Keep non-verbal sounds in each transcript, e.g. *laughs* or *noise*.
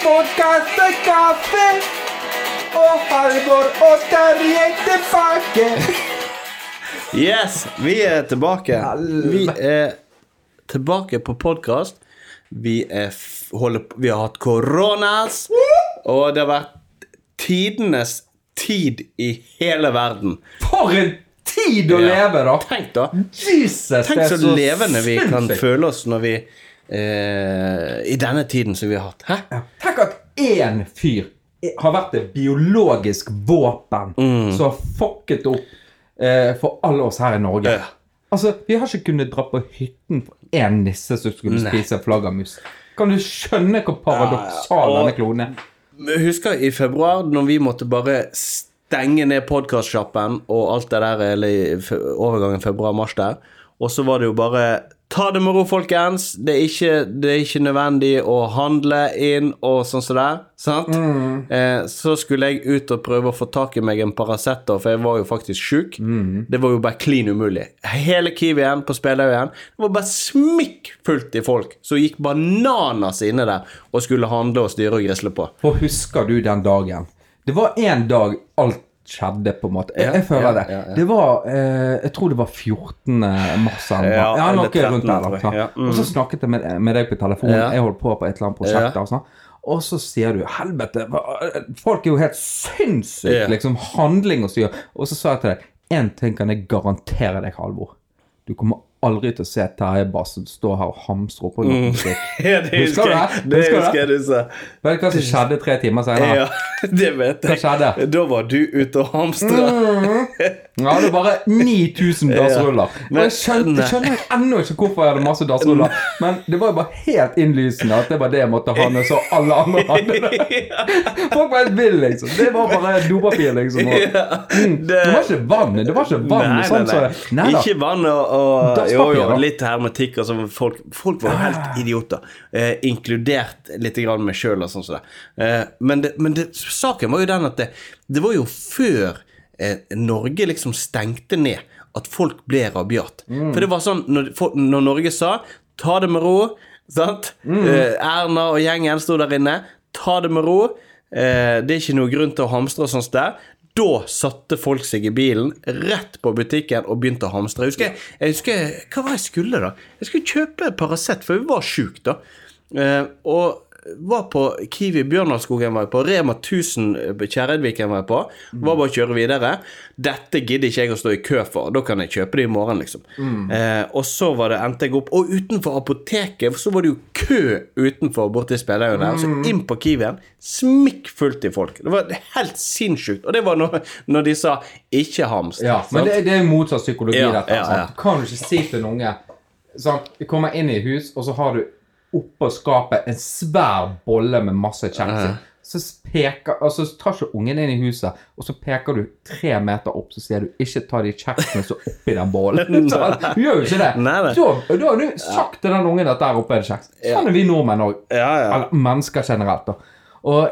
Låtpodkast, og Halvor og Terje tilbake. Yes, vi er tilbake. Vi er tilbake på podkast. Vi, vi har hatt koronas, og det har vært tidenes tid i hele verden. For en tid å Ja. leve, da. Tenk, da. Jesus, Tenk er så levende vi kan føle oss når vi eh, I denne tiden som vi har hatt. Hæ? Ja. Tenk at én fyr har vært et biologisk våpen Mm. som har fucket opp eh, for alle oss her i Norge. Ja. Altså, Vi har ikke kunnet dra på hytten for én nisse som skulle Nei. spise flaggermus. Kan du skjønne hvor paradoksal ja. denne klonen er? Husker i februar, når vi måtte bare stenge ned podkastsjappen og alt det der, eller overgangen februar-mars der, og så var det jo bare Ta det med ro, folkens. Det er ikke, det er ikke nødvendig å handle inn og sånn som det er. Sant? Eh, så skulle jeg ut og prøve å få tak i meg en Paracet, for jeg var jo faktisk sjuk. Det var jo bare klin umulig. Hele Kiwien på Spelaugen det var bare smikkfullt i folk som gikk bananas inne der og skulle handle og styre og grisle på. For husker du den dagen? Det var en dag alt skjedde, på en måte. Jeg, jeg føler det. Det var eh, Jeg tror det var 14. mars eller Ja. Ja, noe 13, rundt der. mm. Og så snakket jeg med, med deg på telefonen. Jeg holdt på på et eller annet prosjekt. Ja. der og sånn. Så sier du 'helvete', folk er jo helt sinnssyke, liksom. Handling og styr. Og så sa jeg til deg én ting kan jeg garantere deg, Halvor. Du kommer aldri til å se Terje Bassen stå her og hamstre opp på Mm. noe musikk. *laughs* Ja, det Husker du det? Husker du jeg sa. Vet du hva som skjedde tre timer senere? Ja, *laughs* det vet jeg. Hva skjedde? Da var du ute og hamstra. Ja, det er bare 9000 *laughs* dassruller. Og jeg skjønner, jeg skjønner ennå ikke hvorfor jeg hadde masse dassruller, men det var jo bare helt innlysende at det var det jeg måtte ha når så alle andre hadde det. Folk var helt ville, liksom. Det var bare dopapir, liksom. Og, mm, det var ikke vann. Det var ikke vann. Nei, sånn, nei, nei. Så, nei. Ikke vann og, og Jo, jo, litt hermetikk sånn. Folk, folk var helt idioter. Eh, inkludert litt grann meg sjøl og sånn som det. Eh, men det, men det, saken var jo den at det, det var jo før eh, Norge liksom stengte ned at folk ble rabiat. Mm. For det var sånn når, for, når Norge sa 'ta det med ro', sant? Mm. Eh, Erna og gjengen sto der inne. 'Ta det med ro'. Eh, det er ikke noe grunn til å hamstre og sånt der. Da satte folk seg i bilen, rett på butikken, og begynte å hamstre. Jeg husker, jeg husker Hva var jeg skulle, da? Jeg skulle kjøpe Paracet, for vi var sjuke, da. Eh, og var på Kiwi Bjørnarskogen var jeg på, Rema 1000 på Kjerredviken var jeg på. Var bare å kjøre videre. Dette gidder ikke jeg å stå i kø for, da kan jeg kjøpe det i morgen, liksom. Eh, og så var det, endte jeg opp Og utenfor apoteket så var det jo kø utenfor borte i der. der. Så inn på Kiwien, smikkfullt i folk. Det var helt sinnssykt. Og det var når, når de sa 'ikke hamst'. Ja, men det, det er motsatt psykologi, Ja, dette. ja, ja. Kan du ikke si til en unge Sånn, Du kommer inn i hus, og så har du oppå skapet en svær bolle med masse kjeks i. Så, peker, altså, så tar ikke ungen inn i huset, og så peker du tre meter opp, så sier du 'ikke ta de kjeksene som er oppi den bollen'. *laughs* Du gjør jo ikke det. Nei, nei. Da, da har du sagt til den ungen at der oppe er det kjeks. Sånn er vi nordmenn òg. Ja, ja. Eller mennesker generelt, da. Og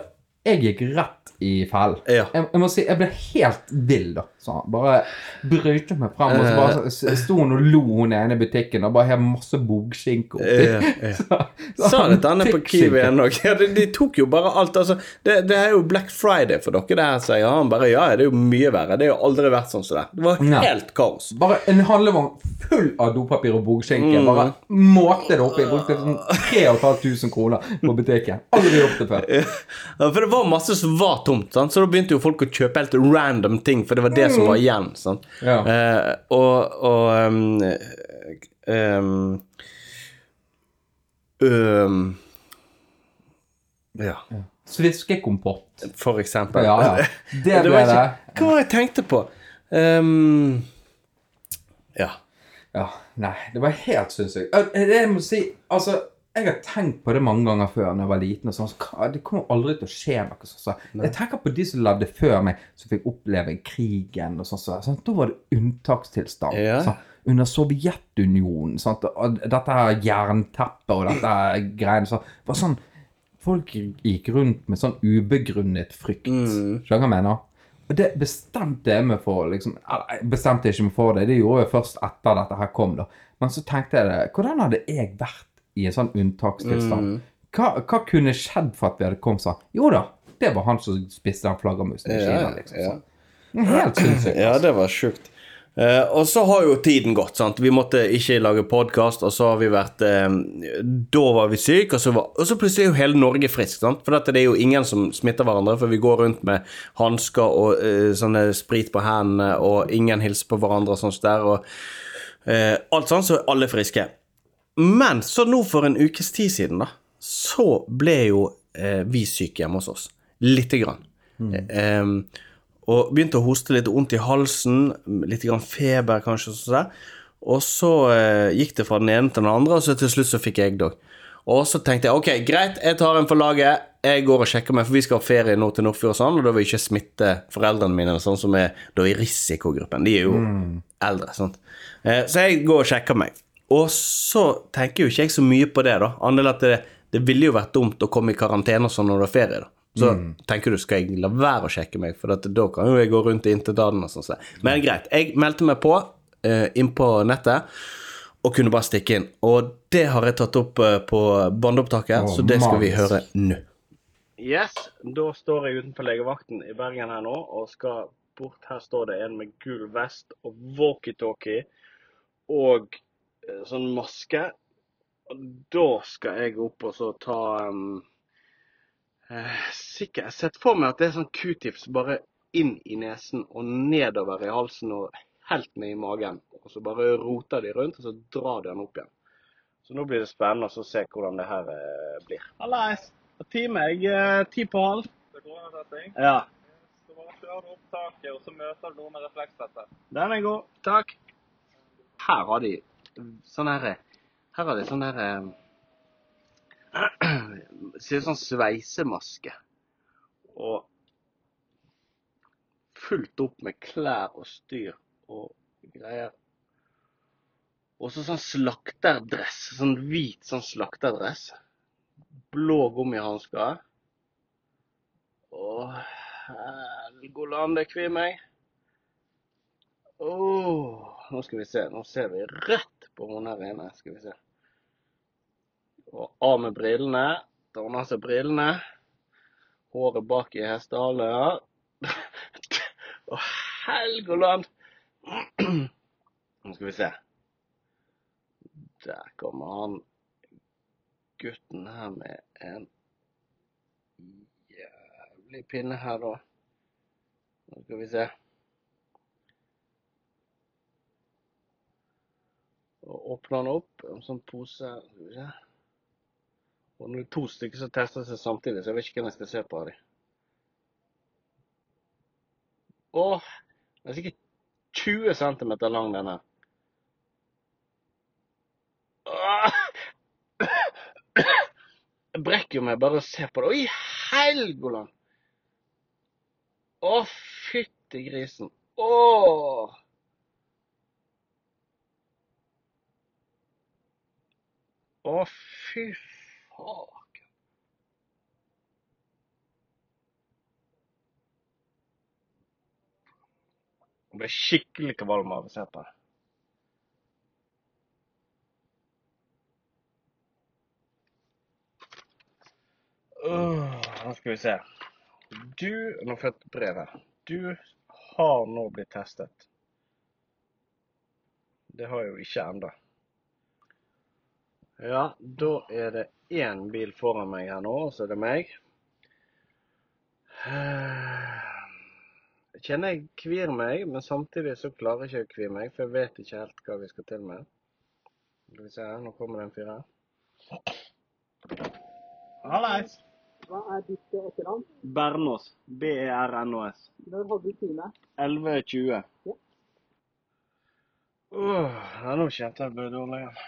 jeg gikk rett i fellen. Ja. Jeg, jeg må si, jeg ble helt vill, da. Så bare brøyte meg frem, og så bare s- sto hun og lo, hun ene i butikken, og bare har masse bogskinke oppi. Ja, *laughs* ja. Så- så Sa han det til han på Kiwi. Kiwien òg. Ja, de, de tok jo bare alt. Altså, det, det er jo Black Friday for dere, det her, sier han. Bare ja, det er jo mye verre. Det har jo aldri vært sånn som det. Det var helt kaos. Bare en handlevogn full av dopapir og bogskinke. Bare måte det oppi. Brukte sånn 3500 kroner på butikken. Aldri gjort det før. *laughs* Ja, for det var masse som var tomt, sant? så da begynte jo folk å kjøpe helt random ting, for det var det som var igjen. Sant? Ja. Eh, og og um, um, Ja, Sviskekompott. for eksempel. Ja, ja. *laughs* Det var ble det. ikke- Hva var jeg tenkte på? Um, ja. Ja, nei, det var helt sinnssykt. Det jeg må si, altså, jeg har tenkt på det mange ganger før når jeg var liten. og sånn, så Det kommer aldri til å skje noe sånt. Så. Jeg tenker på de som levde før meg, som fikk oppleve krigen og sånn. Så, sant? Da var det unntakstilstand. Ja. sant? Under Sovjetunionen. Sant? Og dette her jernteppet og dette greiene. Så, var sånn, folk gikk rundt med sånn ubegrunnet frykt. Skjønner du hva jeg mener? Og det bestemte jeg meg for. liksom, Jeg bestemte ikke meg for det, det gjorde jeg først etter dette her kom. da. Men så tenkte jeg det, hvordan hadde jeg vært i en sånn unntakstilstand? hva, hva kunne skjedd for at vi hadde kommet sånn? Jo da, det var han som spiste den flaggermusen i Kina, ja, liksom. ja. sånn. Helt sinnssykt. Ja, det var sjukt. Uh, og så har jo tiden gått. sant? Vi måtte ikke lage podkast, og så har vi vært uh, Da var vi syke, og så, var, og så plutselig er jo hele Norge frisk. sant? For dette, det er jo ingen som smitter hverandre, for vi går rundt med hansker og uh, sånne sprit på hendene, og ingen hilser på hverandre og sånt der. og Alt sånn, så er alle friske. Men så nå for en ukes tid siden, da, så ble jo eh, vi syke hjemme hos oss. Lite grann. Eh, og begynte å hoste litt, vondt i halsen, litt grann feber kanskje. sånn. Og så eh, gikk det fra den ene til den andre, og så til slutt så fikk jeg det òg. Og så tenkte jeg ok, greit, jeg tar en for laget. Jeg går og sjekker meg, for vi skal ha ferie nå til Nordfjord og sånn, og da vil jeg ikke smitte foreldrene mine, sånn som er da i risikogruppen. De er jo eldre, sant. Eh, så jeg går og sjekker meg. Og så tenker jo ikke jeg så mye på det, da. Annet enn at det, det ville jo vært dumt å komme i karantene og sånn når det har ferie, da. Så tenker du, skal jeg la være å sjekke meg, for at da kan jo jeg gå rundt i intedaden og sånn. så. Men greit, jeg meldte meg på eh, inn på nettet og kunne bare stikke inn. Og det har jeg tatt opp eh, på båndopptaket, oh, så det skal vi høre nå. Yes, da står jeg utenfor legevakten i Bergen her nå og skal bort. Her står det en med gul vest og walkietalkie og sånn maske. Og da skal jeg opp og så ta um, eh, Sikkert Jeg setter sett for meg at det er sånn q-tips bare inn i nesen og nedover i halsen og helt ned i magen. Og så bare roter de rundt, og så drar de den opp igjen. Så nå blir det spennende å se hvordan det her eh, blir. Hallais! Time jeg eh, ti på halv. Det går an å sette. Ja. Så bare kjører du opp taket, og så møter du noe med reflekssettet. Den er god. Takk. Her har de sånn her Her har de sånn her eh, Ser ut som sveisemaske. Og fullt opp med klær og styr og greier. Og så sånn slakterdress. Sånn hvit sånn slakterdress. Blå gummihansker. Å, Helgoland, det kvir meg. Oh, nå skal vi se. Nå ser vi rett på hun inne. Skal vi se. Og av med brillene. Tar hun seg brillene. Håret bak i hestehalen. *laughs* Å, Helgoland! *clears throat* Nå skal vi se. Der kommer han gutten her med en jævlig pinne her, da. Nå skal vi se. Og åpner den opp en sånn pose. Og nå er det to stykker som tester seg samtidig, så jeg vet ikke hvem jeg skal se på av dem. Åh, den er sikkert 20 cm lang, denne. Jeg brekker meg bare å se på det. Oi, Helgoland! Å, fytti grisen. Åh! Å, fy faen. Jeg ble skikkelig kvalm av å se på det. Åh, nå skal vi se. Du Nå får jeg et. Du har nå blitt testet. Det har jeg jo ikke ennå. Ja, da er det én bil foran meg her nå, og så er det meg. Jeg kjenner jeg kvir meg, men samtidig så klarer jeg ikke å kvie meg, for jeg vet ikke helt hva vi skal til med. Skal vi se her, nå kommer det en fyr her. Hallais! Hva er ditt etternavn? Bernås. B-e-r-n-å-s. Når hadde du time? 11.20. Ja. Uh, ja, nå kjente jeg det ble dårlig igjen.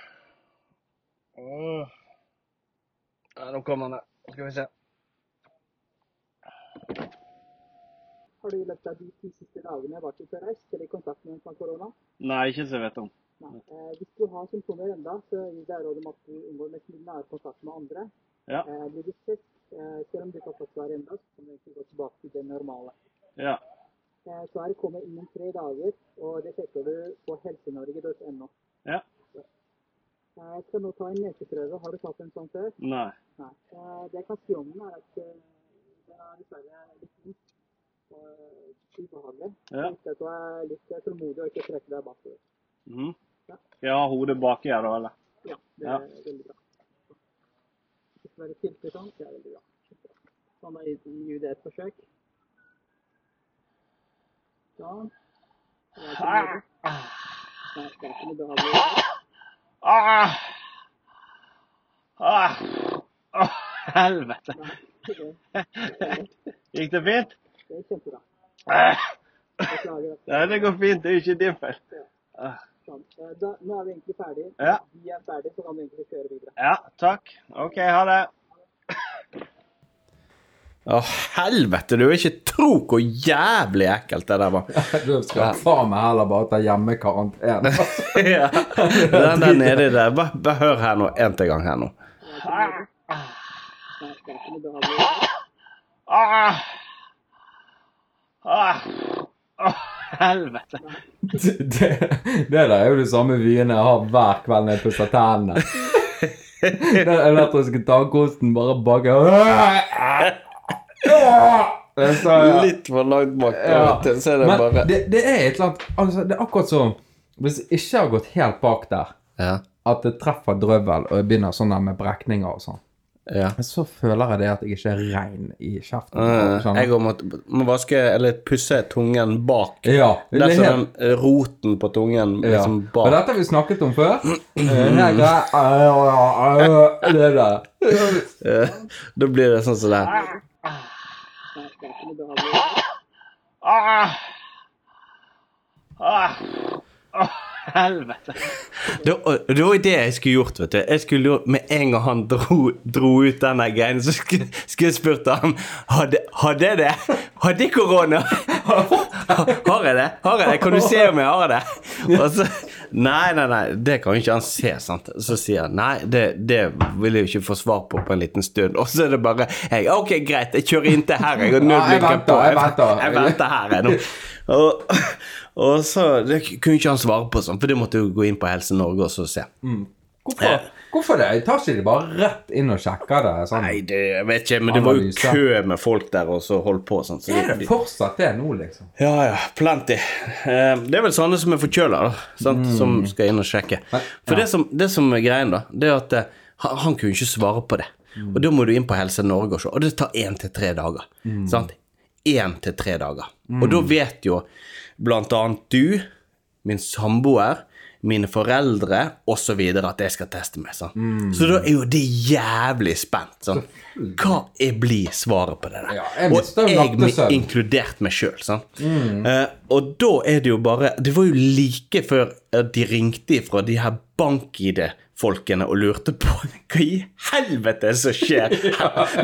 Åh. Ja, nå kommer han her. Skal vi se. Har du i løpet av de ti siste dagene vært og reist eller i kontakt med en som har korona? Nei, ikke så jeg vet om. Nei. Eh, hvis du har symptomer enda, så gir det råd om at du unngår mest mulig nær kontakt med andre. Ja. Eh, blir du frisk, eh, selv om du har fått svar enda, så kan du egentlig gå tilbake til det normale. Ja. Eh, svaret kommer innen tre dager, og det sjekker du på helsenorge.no. Ja. Eh, Jeg skal nå ta en lekeprøve. Har du tatt en sånn før? Nei. Nei. det jeg kan si om den, er at eh, den er dessverre litt vondt og eh, ubehagelig. Ja. At du er litt eh, tålmodig og ikke trekker deg bakover. Mhm. Jeg har hodet baki her, da, eller? Ja, det Ja. er veldig bra. Hvis det er tilfredsstillende, det er veldig bra. Kjempebra. Sånn, da vi det et forsøk. Sånn. Det er ikke noe behagelig. Ah! Ah! Åh, helvete! *laughs* Gikk det fint? det er kjempebra. Ah! Ja, det går fint. Det er ikke din feil. Ah. Eh, Da, nå er vi egentlig ferdige. Ja. Vi er ferdige, så kan vi egentlig kjøre videre. Ja, takk. OK, ha det. Å, helvete, du vil ikke tro hvor jævlig ekkelt det der var. *laughs* Du skal faen meg heller bare ta hjemmekarantene. *laughs* ja. Den der nedi der. Bare, bare hør her nå, en til gang her nå. Helvete. det er. Ah! Ah! Det, det der er jo de samme vyene jeg har hver kveld når jeg pusser tennene. *laughs* Den elektriske tannkosten bare baker er så, ja. Litt for langt bak. Ja. vet Så er det Men bare det, det er et eller annet altså, Det er akkurat som Hvis jeg ikke har gått helt bak der, Ja. at det treffer drøvel, og jeg begynner sånn der med brekninger og sånn, ja. så føler jeg det at jeg ikke er rein i kjeften. Sånn. Jeg må, må vaske, eller pusse tungen bak. Ja. Det Det er er helt, sånn roten på tungen ja. liksom Og bak. dette har vi snakket om før. *clears throat* Eh, Det der. Eh, Da blir det sånn som det. Nei, det er ikke noe behagelig. Ah! Ah! Åh, helvete. Det var det jo det jeg skulle gjort, vet du. Jeg skulle jo, Med en gang han dro, dro ut den greien, så skulle, skulle jeg spurt ham Hadde, hadde jeg det? Hadde jeg korona? Har jeg det? Har jeg det? Kan du se om jeg har det? Og så Nei, nei, nei, det kan jo ikke han se, sant. Så sier han nei, det, det vil jeg jo ikke få svar på på en liten stund. Og så er det bare jeg, Ok, greit, jeg kjører inntil her, jeg. Og venter, på. jeg venter. Jeg venter her, jeg nå. Og, og så Det kunne ikke han svare på sånn, for det måtte jo gå inn på Helse Norge og så se. Hvorfor, hvorfor det? Jeg Tar ikke de bare rett inn og sjekker det? Sånn? Nei, det jeg vet ikke, men det var jo kø med folk der og så holdt på sånn. Så Er det fortsatt det nå, liksom? ja, ja, plenty. Eh, Det er vel sånne som er forkjøla, da, sant? som skal inn og sjekke. For ja. det, som, det som er greien, da, det er at eh, han, kunne ikke svare på det. Og da må du inn på Helse Norge og se, og det tar én til tre dager. Sant? Én til tre dager. Og da vet jo blant annet du, min samboer, mine foreldre osv. at jeg skal teste meg. Sant? Så da er jo det jævlig spent. Sånn. Hva er, blir svaret på det der? Ja, jeg og jeg, inkludert meg sjøl. Eh, og da er det jo bare Det var jo like før de ringte ifra de her bank-ID-folkene og lurte på *laughs* hva i helvete som skjer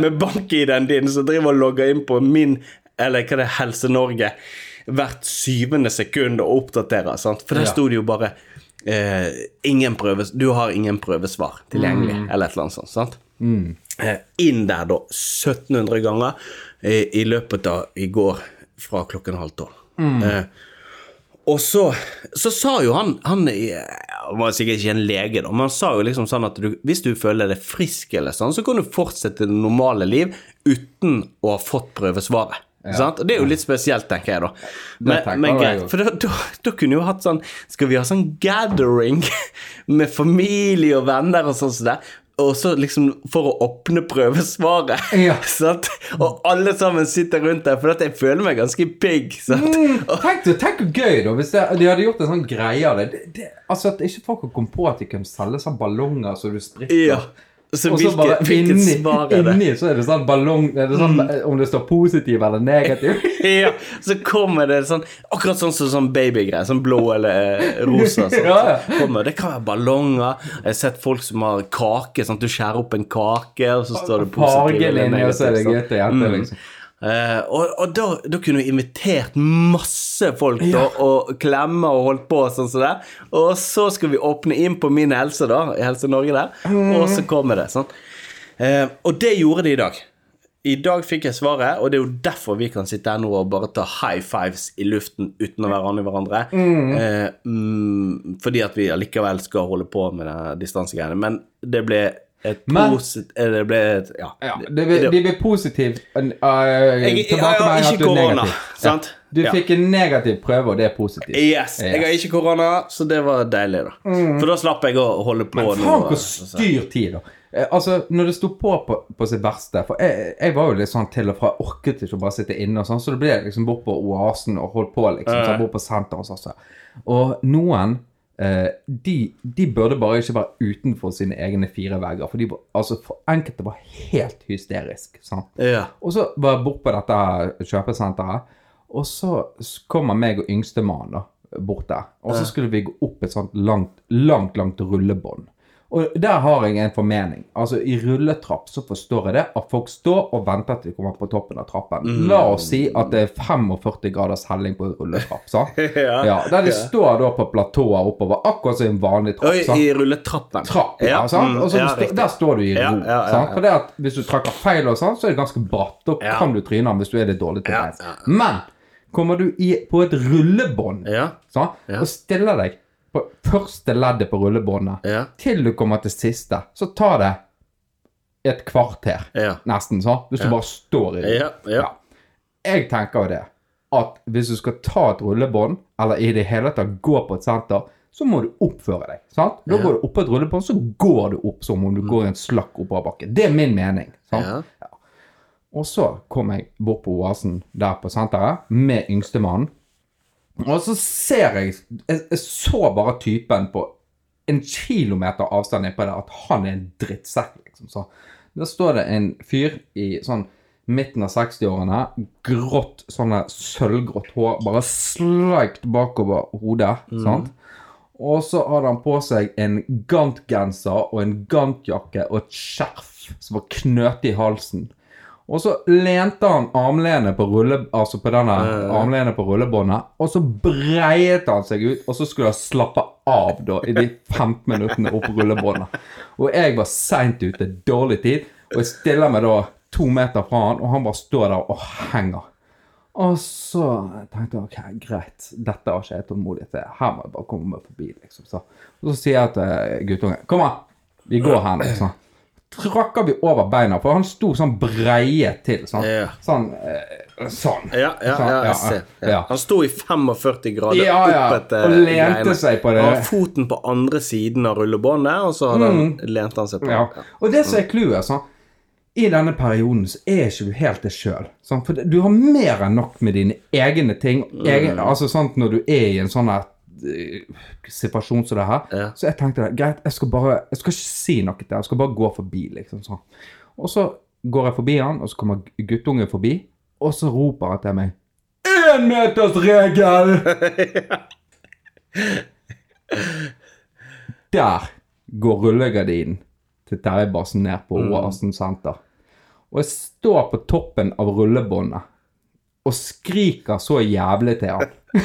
med bank-ID-en din som driver og logger inn på min, eller hva det er, Helse Norge, hvert syvende sekund og oppdaterer. Sant? For der Ja. sto det jo bare eh, ingen prøves, Du har ingen prøvesvar tilgjengelig, Mm. eller et eller annet sånt. sant? Eh, inn der, da, 1700 ganger i, i løpet av i går fra klokken halv tolv. Eh, og så, så sa jo han Han eh, han var sikkert ikke en lege, da, men han sa jo liksom sånn at du, hvis du føler deg frisk, eller sånn, så kan du fortsette det normale liv uten å ha fått prøvesvaret. Og Det er jo litt spesielt, tenker jeg, da. Men, men greit, for da, da, da kunne jo hatt sånn Skal vi ha sånn gathering *laughs* med familie og venner og sånn som det? Og så liksom for å åpne prøvesvaret. *laughs* Ja. Sant? Og alle sammen sitter rundt der, for at jeg føler meg ganske pigg. Mm, *laughs* Tenk, hvor gøy, da, hvis det, de hadde gjort en sånn greie av det. det, det altså At ikke folk kom på at de kunne selge sånne ballonger så du spritter. Ja. Så Og så hvilke, bare hvilket inni, svar er det? Mm. inni så er det sånn ballong er det sånn, Om det står positiv eller negativ. *laughs* ja, så kommer det sånn Akkurat sånn som sånn babygreier. Sånn blå eller eh, rosa. *laughs* Sånn, Ja, ja. Kommer, det kan være ballonger. Jeg har sett folk som har kake. Sånn du skjærer opp en kake, og så står det positiv eller Fargelinje, og så er det negativ. til hjerte, Mm. liksom. Eh, og og da, da kunne vi invitert masse folk da, og klemme og holdt på sånn så. Og så skal vi åpne inn på Min Helse, da, i Helse Norge der, og så kommer det. sånn. Uh, og det gjorde de i dag. I dag fikk jeg svaret, og det er jo derfor vi kan sitte her nå og bare ta high fives i luften uten å være an i hverandre. Eh, mm, fordi at vi allikevel skal holde på med distansegreiene. Men det ble et posit... eh, Det ble et Ja. Ja, det, vil- det blir positivt uh, Jeg, jeg, jeg har ikke korona, sant? Du Ja. fikk en negativ prøve, og det er positivt. Yes. Jeg har ikke korona, så det var deilig, da. For da slapp jeg å holde på Mm. Men faen hvor altså. styr tid, da. Eh, altså, når det sto på, på på sitt verste For jeg, jeg var jo litt sånn til og fra, jeg orket ikke å bare sitte inne og sånn, så det ble liksom bort på Oasen og holdt på, liksom. Så bort på senteret og sånn. Og noen eh, de, de burde bare ikke være utenfor sine egne fire vegger. For de altså, for enkelte var helt hysterisk. sant? Ja. Og så var jeg bort på dette kjøpesenteret, og så kommer meg og yngstemann bort der. Og så skulle vi gå opp et sånt langt, langt, langt rullebånd. Og der har jeg en formening. Altså, i rulletrapp så forstår jeg det at folk står og venter til de kommer på toppen av trappen. La oss si at det er 45 graders helling på rulletrapp, sant? *laughs* Ja, der de ja. står da på platåer oppover, akkurat som en vanlig trapp. Sant? i rulletrappen. trapp, ja, sant? mm, Og så ja, der står du i ro. Sant? For det at hvis du trakker feil, og sånn, så er det ganske bratt. Da kan du tryne hvis du er litt dårlig til Ja, Men kommer du i, på et rullebånd sant? Og stiller deg på første leddet på rullebåndet Ja. til du kommer til siste, så tar det et kvarter, Ja. nesten, sånn, hvis du bare står i det. Ja, ja. Jeg tenker jo det, at hvis du skal ta et rullebånd, eller i det hele tatt gå på et senter, så må du oppføre deg. sant? Da går du opp på et rullebånd, så går du opp som om du går i en slakk oppoverbakke. Det er min mening. sant? Ja. Og så kom jeg bort på Oasen der på senteret med yngstemannen. Og så ser jeg Jeg, så bare typen på en kilometer avstand nedpå der at han er en drittsekk, liksom. Så der står det en fyr i sånn midten av 60-årene, grått, sånn sølvgrått hår, bare sleikt bakover hodet, sant? Og så hadde han på seg en gantgenser og en gantjakke og et skjerf som var knøtet i halsen. Og så lente han armlenet på, rulle, altså på denne armlenet på rullebåndet, og så breiet han seg ut, og så skulle han slappe av da i de 15 minuttene opp på rullebåndet. Og jeg var seint ute, dårlig tid, og jeg stiller meg da to meter fra han, og han bare står der og henger. Og så tenkte jeg ok, greit, dette har ikke jeg tålmodighet til. Her må jeg bare komme meg forbi, liksom. Så, og så sier jeg til guttungen kom an, vi går her nå. Sånn. Trakker vi over beina, for han sto sånn breie til. Sånn. Ja. Sånn. eh, sånn. Ja, ja, Sånn, ja, jeg ser. Ja. Han sto i 45 grader Ja, ja, opp etter og lente greiene. seg på det. Han har foten på andre siden av rullebåndet, og så hadde han, lente han seg på Mm. Ja. Og det som er clouet, sånn I denne perioden så er ikke du helt deg sjøl. Sånn, for du har mer enn nok med dine egne ting. Egen, Mm. altså sånn Når du er i en sånn her situasjon som det her. Ja. Så jeg tenkte greit, jeg skal bare Jeg skal ikke si noe til. Jeg skal bare gå forbi, liksom sånn. Og så går jeg forbi han, og så kommer guttungen forbi, og så roper han til meg Énmetersregel! *laughs* Der går rullegardinen til Terjebassen ned på Oasen senter. Og jeg står på toppen av rullebåndet og skriker så jævlig til han. *laughs*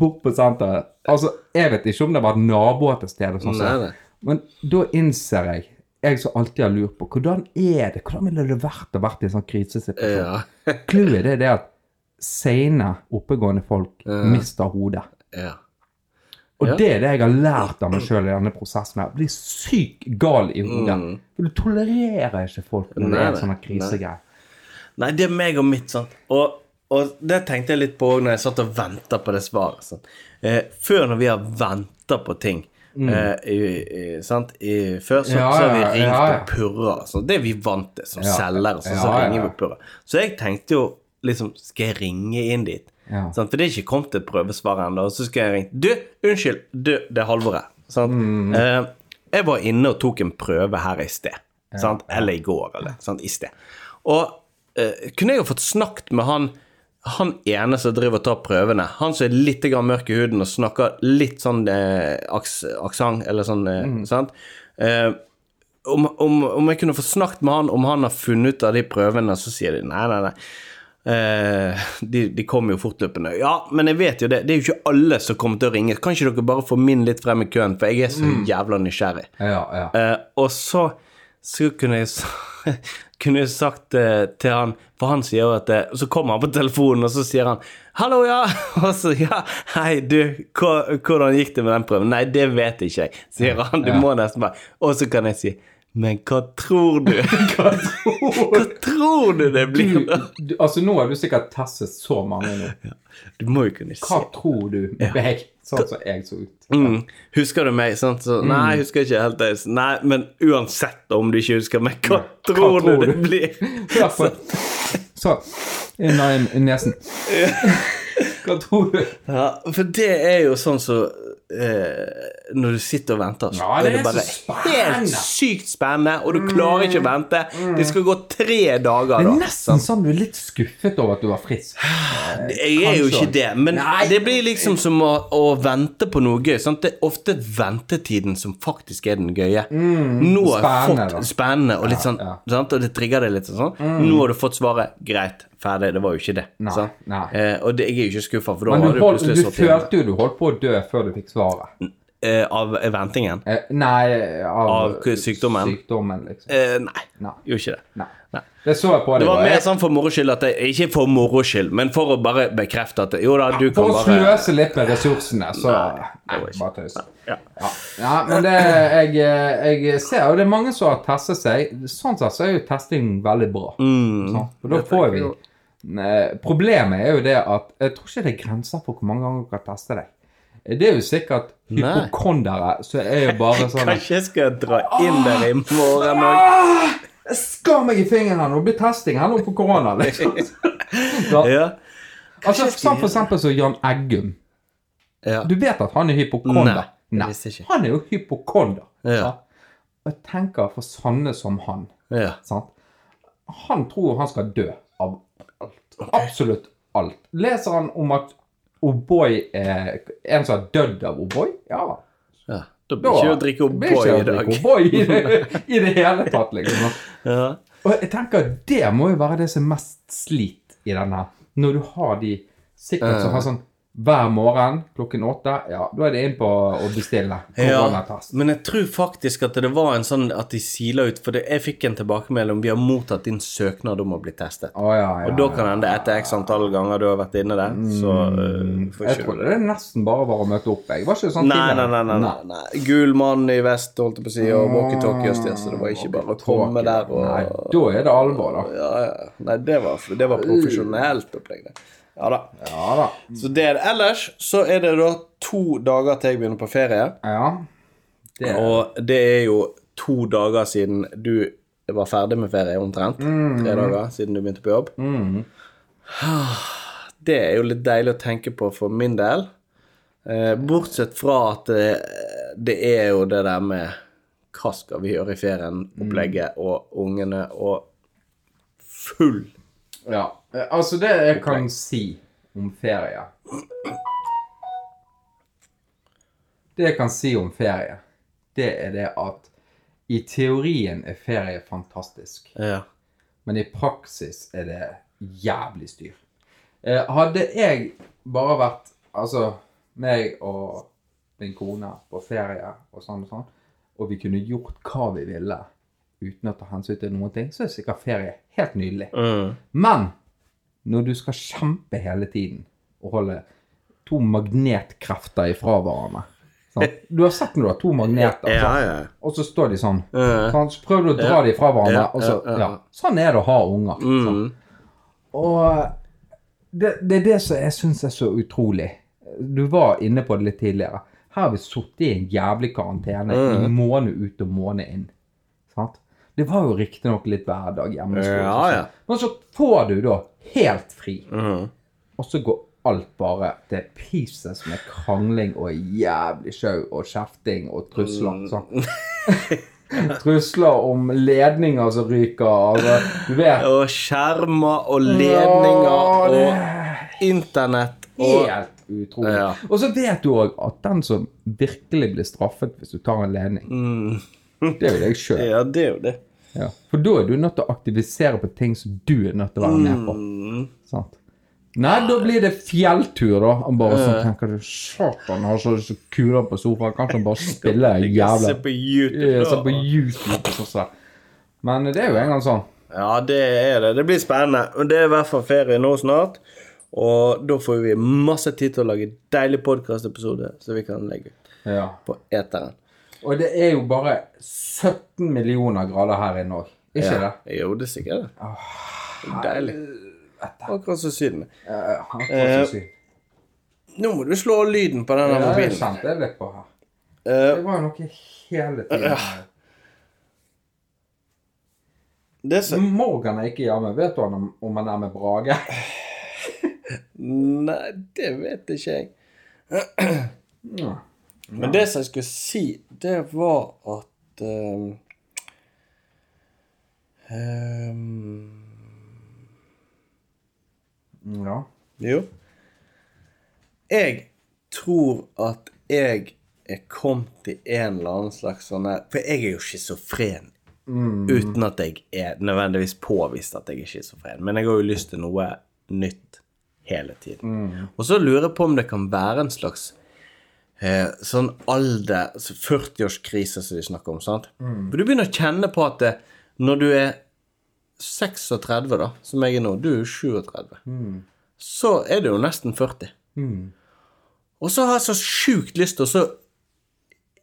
Bort på senteret. Altså, jeg vet ikke om det var naboer til stede, sånn, sånn. men da innser jeg, jeg som alltid har lurt på, hvordan er det, hvordan ville det vært å vært i en sånn krisesituasjon? Ja. *laughs* Clouet det er det at seine, oppegående folk mister hodet. ja. Og Ja. det er det jeg har lært av meg sjøl i denne prosessen. her. Blir sykt gal i hodet. For du tolererer ikke folk når det Mm. Er en sånn krisegreie. Nei, det er meg og mitt, sant. Og, og det tenkte jeg litt på òg når jeg satt og venta på det svaret. Sånn. Eh, før når vi har venta på ting eh, i, i, sant? I, Før så, Mm. Ja, så har vi ringt ja, ja. og purra. sånn. Det er vi vant til som selgere. Så, så Ja, ja, ringer vi og purrer. Så jeg tenkte jo liksom Skal jeg ringe inn dit? Sant? For det er ikke kommet et prøvesvar ennå. Så skal jeg ringe Du, unnskyld, du, det er Halvor her. Sant? Mm. Eh, jeg var inne og tok en prøve her i sted. Eller i går, eller sant? i sted. Og eh, kunne jeg jo fått snakket med han han ene som driver og tar prøvene, han som er litt grann mørk i huden og snakker litt sånn eh, aks, aksent, eller sånn, eh, sant? Eh, om, om, om jeg kunne få snakket med han om han har funnet ut av de prøvene, så sier de nei, nei, nei. Eh, de, de kommer jo fortløpende. Ja, men jeg vet jo det. Det er jo ikke alle som kommer til å ringe. Kan ikke dere bare få min litt frem i køen, for jeg er så jævla nysgjerrig. Ja, ja. Eh, og så, så kunne jeg, s- *laughs* kunne jeg sagt eh, til han For han sier jo at eh, Så kommer han på telefonen, og så sier han 'Hallo, ja.' *laughs* Og så 'Ja, hei, du, hvordan gikk det med den prøven?' 'Nei, det vet ikke jeg', sier han. Du Ja. må nesten bare Og så kan jeg si Men hva tror du? *laughs* Hva tror Hva tror du det blir? du, da? du Altså, nå har du sikkert testet så mange nå. Du må jo kunne Hva se. tror du meg, sånn som jeg så ut? Mm. Husker du meg? Sant? Så, Mm. Nei, jeg husker ikke helt det. Nei, men uansett om du ikke husker meg, hva tror du tror det du? blir? *laughs* Ja, for, så inn i nesen. *laughs* Hva tror du? Ja, for det er jo sånn så eh, Når du sitter og venter, så Ja, det er det bare. Mm. helt sykt spennende, og du klarer ikke å vente. Det skal gå tre dager, Det er nesten sånn du er litt skuffet over at du var frisk. Jeg er jo ikke det, men Nei. det blir liksom som å, å vente på noe gøy. Sant? Det er ofte ventetiden som faktisk er den gøye. Nå har jeg fått spennende, og litt sånn, ja. sant? og det trigger deg litt. Sånn. Nå har du fått svaret. Greit, ferdig. Det var jo ikke det. Nei, nei. Eh, og det, jeg er jo ikke skuffa, for da Men du, du du følte jo du holdt på å dø før du fikk svaret. eh, av ventingen. Eh, nei, av, Av sykdommen? Sykdommen, liksom. Eh, nei, Nei. gjorde ikke det. Nei. Nei. Det så jeg på deg. Det var mer sånn for moro skyld at jeg, Ikke for moro skyld, men for å bare bekrefte at jo da, du kan bare For å sløse litt med ressursene, så Nei, Nei, det bare tøys. Ja. Ja. ja, men det jeg, jeg ser jo det er mange som har testet seg. Sånn sett så er jo testing veldig bra. Mm. Sant? For da får vi Problemet er jo det at jeg tror ikke det er grenser for hvor mange ganger du kan teste deg. Det er jo sikkert hypokondere som er jo bare *laughs* sånn Kanskje jeg skal dra inn der i morgen òg. ah, skar meg i fingeren her nå. Blir testing her nå på korona, liksom. *laughs* Ja. Ja. Altså, sånn for eksempel som Jan Eggum. ja. Du vet at han er hypokonder? Nei, Nei. Han er jo hypokonder. Ja. Og jeg tenker for sanne som han. ja. Sant? Han tror han skal dø av alt. Absolutt alt. Leser han om at O'boy er en som har dødd av O'boy? Ja. ja. Da blir ikke å drikke O'boy i dag. O'boy i, i det hele tatt, liksom. Ja. Og jeg tenker det må jo være det som er mest slit i denne. Når du har de sikkert som har sånn hver morgen klokken åtte, ja, da er det inn på å bestille Ja, men jeg tror faktisk at det var en sånn at de sila ut For det, jeg fikk en tilbakemelding om vi har mottatt din søknad om å bli testet. Oh, ja, ja, Og da kan det hende etter x antall ganger du har vært inne der, så uh, får Jeg trodde det nesten bare var å møte opp. Jeg var ikke sånn Nei, nei, nei, nei, nei, nei. Gul mann i vest, holdt jeg på å si, og walkietalkie og styr, så det var ikke bare å komme der og Nei, da er det alvor, da. Ja, ja. Nei, det var, det var profesjonelt opplegg, det. Ja da. Ja da. Så det er det. Ellers så er det da to dager til jeg begynner på ferie. Ja. Det Og det er jo to dager siden du var ferdig med ferie, omtrent. Tre dager siden du begynte på jobb. Det er jo litt deilig å tenke på for min del. Eh, bortsett fra at det, det er jo det der med hva skal vi gjøre i ferien, opplegget og ungene og full Ja. Eh, Altså, det jeg kan si om ferie Det jeg kan si om ferie, det er det at i teorien er ferie fantastisk. Ja. Men i praksis er det jævlig styr. Eh, hadde jeg bare vært Altså meg og min kone på ferie og sånn og sånn, og vi kunne gjort hva vi ville uten å ta hensyn til noen ting, så er sikkert ferie helt nydelig. Mm. Men når du skal kjempe hele tiden og holde to magnetkrefter ifra hverandre sånn. Du har sett når du har to magneter, sånn. og så står de sånn. sånn. Så prøver du å dra dem de fra hverandre, og så ja. Sånn er det å ha unger. Mm. Og det, det er det som jeg syns er så utrolig. Du var inne på det litt tidligere. Her har vi sittet i en jævlig karantene Mm. i måned ut og måned inn. Sant? Det var jo riktignok litt hverdag hjemme. Ja, ja. Men så får du da helt fri, Mhm. og så går alt bare til pieces med krangling og jævlig sjau og kjefting og trusler. Mm. Sånn. *laughs* trusler om ledninger som ryker. Altså, du vet Og skjermer og ledninger Ja, det- og internett og Helt utrolig. Ja. Og så vet du òg at den som virkelig blir straffet hvis du tar en ledning, mm. det er jo deg sjøl. *laughs* Ja, det er jo det. Ja. For da er du nødt til å aktivisere på ting som du er nødt til å være med på. Mm. Sant? Nei, da blir det fjelltur, da. Han bare sånn tenker du Satan, har så så kuler på sofaen. Kanskje han bare *laughs* spiller jævla Se på YouTube. Ja, Se på YouTube og sånn. Men det er jo en gang sånn. Ja, det er det. Det blir spennende. Og det er i hvert fall ferie nå snart. Og da får vi masse tid til å lage deilig podkastepisode så vi kan legge ut Ja. på eteren. Og det er jo bare 17 millioner grader her inne òg. Ikke Ja. det? Jo, det er sikkert det. Det Deilig. Akkurat som Syden. Ja, akkurat Eh, sykt. Nå må du slå lyden på denne Ja, det Sant, det er litt på her. Eh, Det var jo noe hele tiden. det som Morgan er ikke hjemme. Vet du om, om han er med Brage? Nei, det vet ikke jeg. Ja. Men det som jeg skulle si, det var at um, um, ja. Jo. Jeg tror at jeg er kommet i en eller annen slags sånn For jeg er jo schizofren. Uten at jeg er nødvendigvis påvist at jeg er schizofren. Men jeg har jo lyst til noe nytt hele tiden. Og så lurer jeg på om det kan være en slags eh, sånn alder altså 40-årskrise som de snakker om. sant? For du begynner å kjenne på at det, når du er 36, da, som jeg er nå Du er jo 37 så er du jo nesten 40. Og så har jeg så sjukt lyst til å så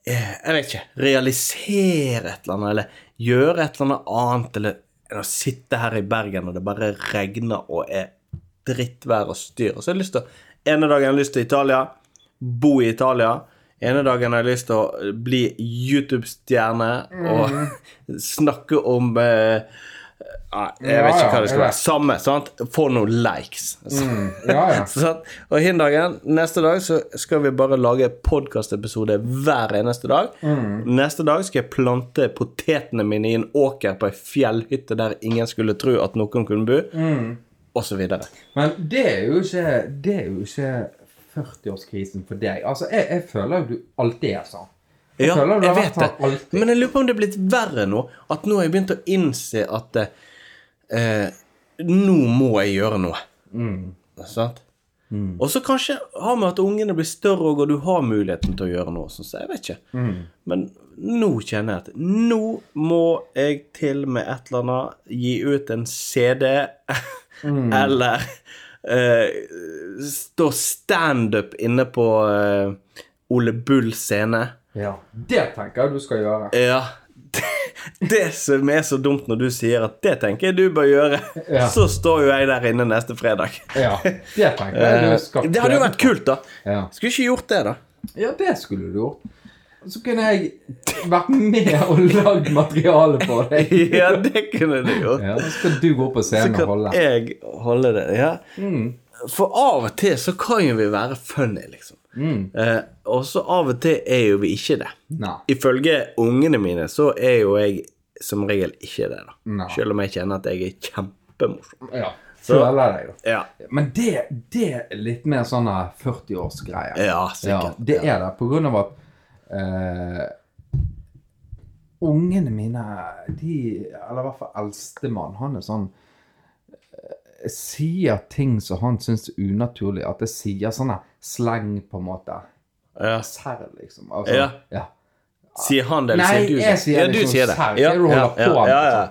eh, Jeg vet ikke Realisere et eller annet, eller gjøre et eller annet annet, eller enn å sitte her i Bergen og det bare regner og er drittvær og styr. Og så har jeg lyst til å Ene dagen har jeg lyst til Italia, bo i Italia. Ene dagen har jeg lyst til å bli YouTube-stjerne og *laughs* snakke om eh, Nei, jeg vet ikke hva det skal være. Samme, sant? Få noen likes. Ja, ja. *laughs* sånn. Og hin dagen, neste dag så skal vi bare lage podkastepisode hver eneste dag. Neste dag skal jeg plante potetene mine i en åker på ei fjellhytte der ingen skulle tro at noen kunne bo, så videre. Men det er jo ikke Det er jo ikke 40-årskrisen for deg. Altså, jeg, jeg føler jo du alltid er sånn. Jeg Ja, føler du jeg vet det. sånn alltid. Men jeg lurer på om det er blitt verre nå. At nå har jeg begynt å innse at eh, eh, nå må jeg gjøre noe. Sant? Og så kanskje har vi at ungene blir større, og du har muligheten til å gjøre noe. Sånn, så jeg vet ikke. Men nå kjenner jeg at nå må jeg til med et eller annet. Gi ut en CD, *laughs* eller eh, stå standup inne på uh, Ole Bull scene. Ja. Det tenker jeg du skal gjøre. Ja. Det, *laughs* det som er så dumt når du sier at det tenker jeg du bør gjøre, Ja. så står jo jeg der inne neste fredag. Ja, det tenker jeg du *laughs* skal Det hadde jo vært kult, da. Ja. Skulle ikke gjort det, da. Ja, det skulle du gjort. Så kunne jeg vært med og lagd materiale på *laughs* deg. Ja, det kunne du gjort. Ja, så skal du gå på scenen og holde. Så kan jeg holde det. Ja. For av og til så kan jo vi være funny, liksom. Eh, og så av og til er jo vi ikke det. Nei. Ifølge ungene mine så er jo jeg som regel ikke det, da. Nei. Selv om jeg kjenner at jeg er kjempemorsom. Ja. Føler deg. Ja. Men det, det er litt mer sånn 40-årsgreie. ja, Ja, det er det, på grunn av at eh, Ungene mine, de Eller i hvert fall eldstemann, han er sånn eh, Sier ting som han syns er unaturlig. At jeg sier sånne sleng, på en måte. Ja. Serr, liksom. Altså, Ja. ja. Sier han det, eller Nei, sier du det? jeg sier ja, du som sier det. serr. Ja, ja, på ja, ja, ja.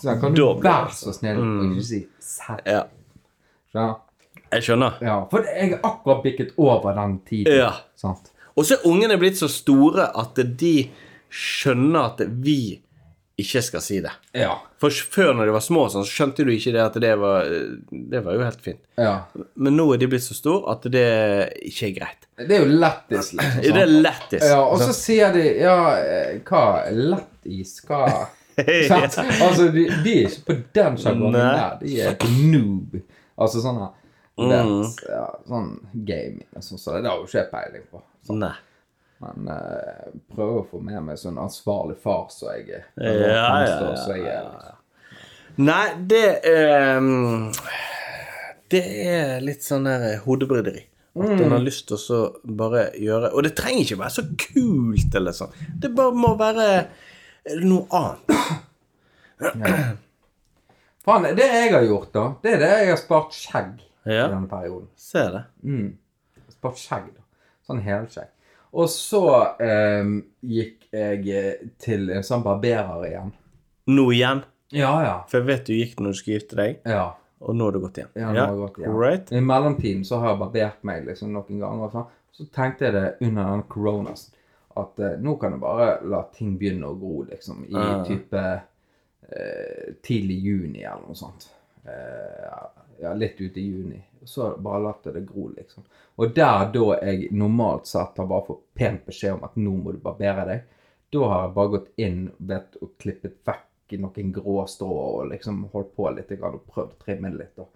Så kan du være så snill og ikke si serr? ja. Ja. Jeg skjønner. ja. For jeg er akkurat bikket over den tiden. Ja. Sant? Og så er ungene blitt så store at de skjønner at vi ikke skal si det. Ja. For før når de var små, så skjønte du ikke det at det var Det var jo helt fint. ja. Men nå er de blitt så store at det ikke er greit. Det er jo lættis, liksom. *clears throat* Det er lættis. Ja, og så sier de Ja, eh, hva Lættis? Hva? *laughs* Altså, de, de er ikke på den sjargongen der. De er noob. Altså sånn her Mm. Det, ja, Sånn gaming og sånn, så det har jo ikke jeg peiling på. Sånn. Nei. men eh, prøver å få med meg sånn ansvarlig far så jeg er. Ja, ja, ja, jeg er, liksom. Nei, det ehm, Det er litt sånn der hodebryderi. At en har lyst til å bare gjøre Og det trenger ikke være så kult eller sånn. Det bare må være noe annet. Faen, det jeg har gjort, da, det er det jeg har spart skjegg Ja. i denne perioden. Se det. Bare skjegg, da. Sånn helskjegg. Og så eh, gikk jeg eh, til en sånn barberer igjen. Nå igjen. Ja, ja. For jeg vet du gikk når du skulle gifte deg, Ja. og nå har du gått igjen. ja, nå har jeg gått igjen. Right. I mellomtiden så har jeg barbert meg liksom noen ganger. og sånn. Så tenkte jeg det under den koronaen at eh, nå kan du bare la ting begynne å gro, liksom, i uh. type eh, tidlig juni eller noe sånt. Eh, ja, litt ut i juni. Så bare latt det gro, liksom. Og der da jeg normalt sett har bare fått pent beskjed om at nå må du barbere deg, da har jeg bare gått inn vet, og klippet vekk noen grå strå og liksom holdt på litt og prøvd å trimme det litt. da.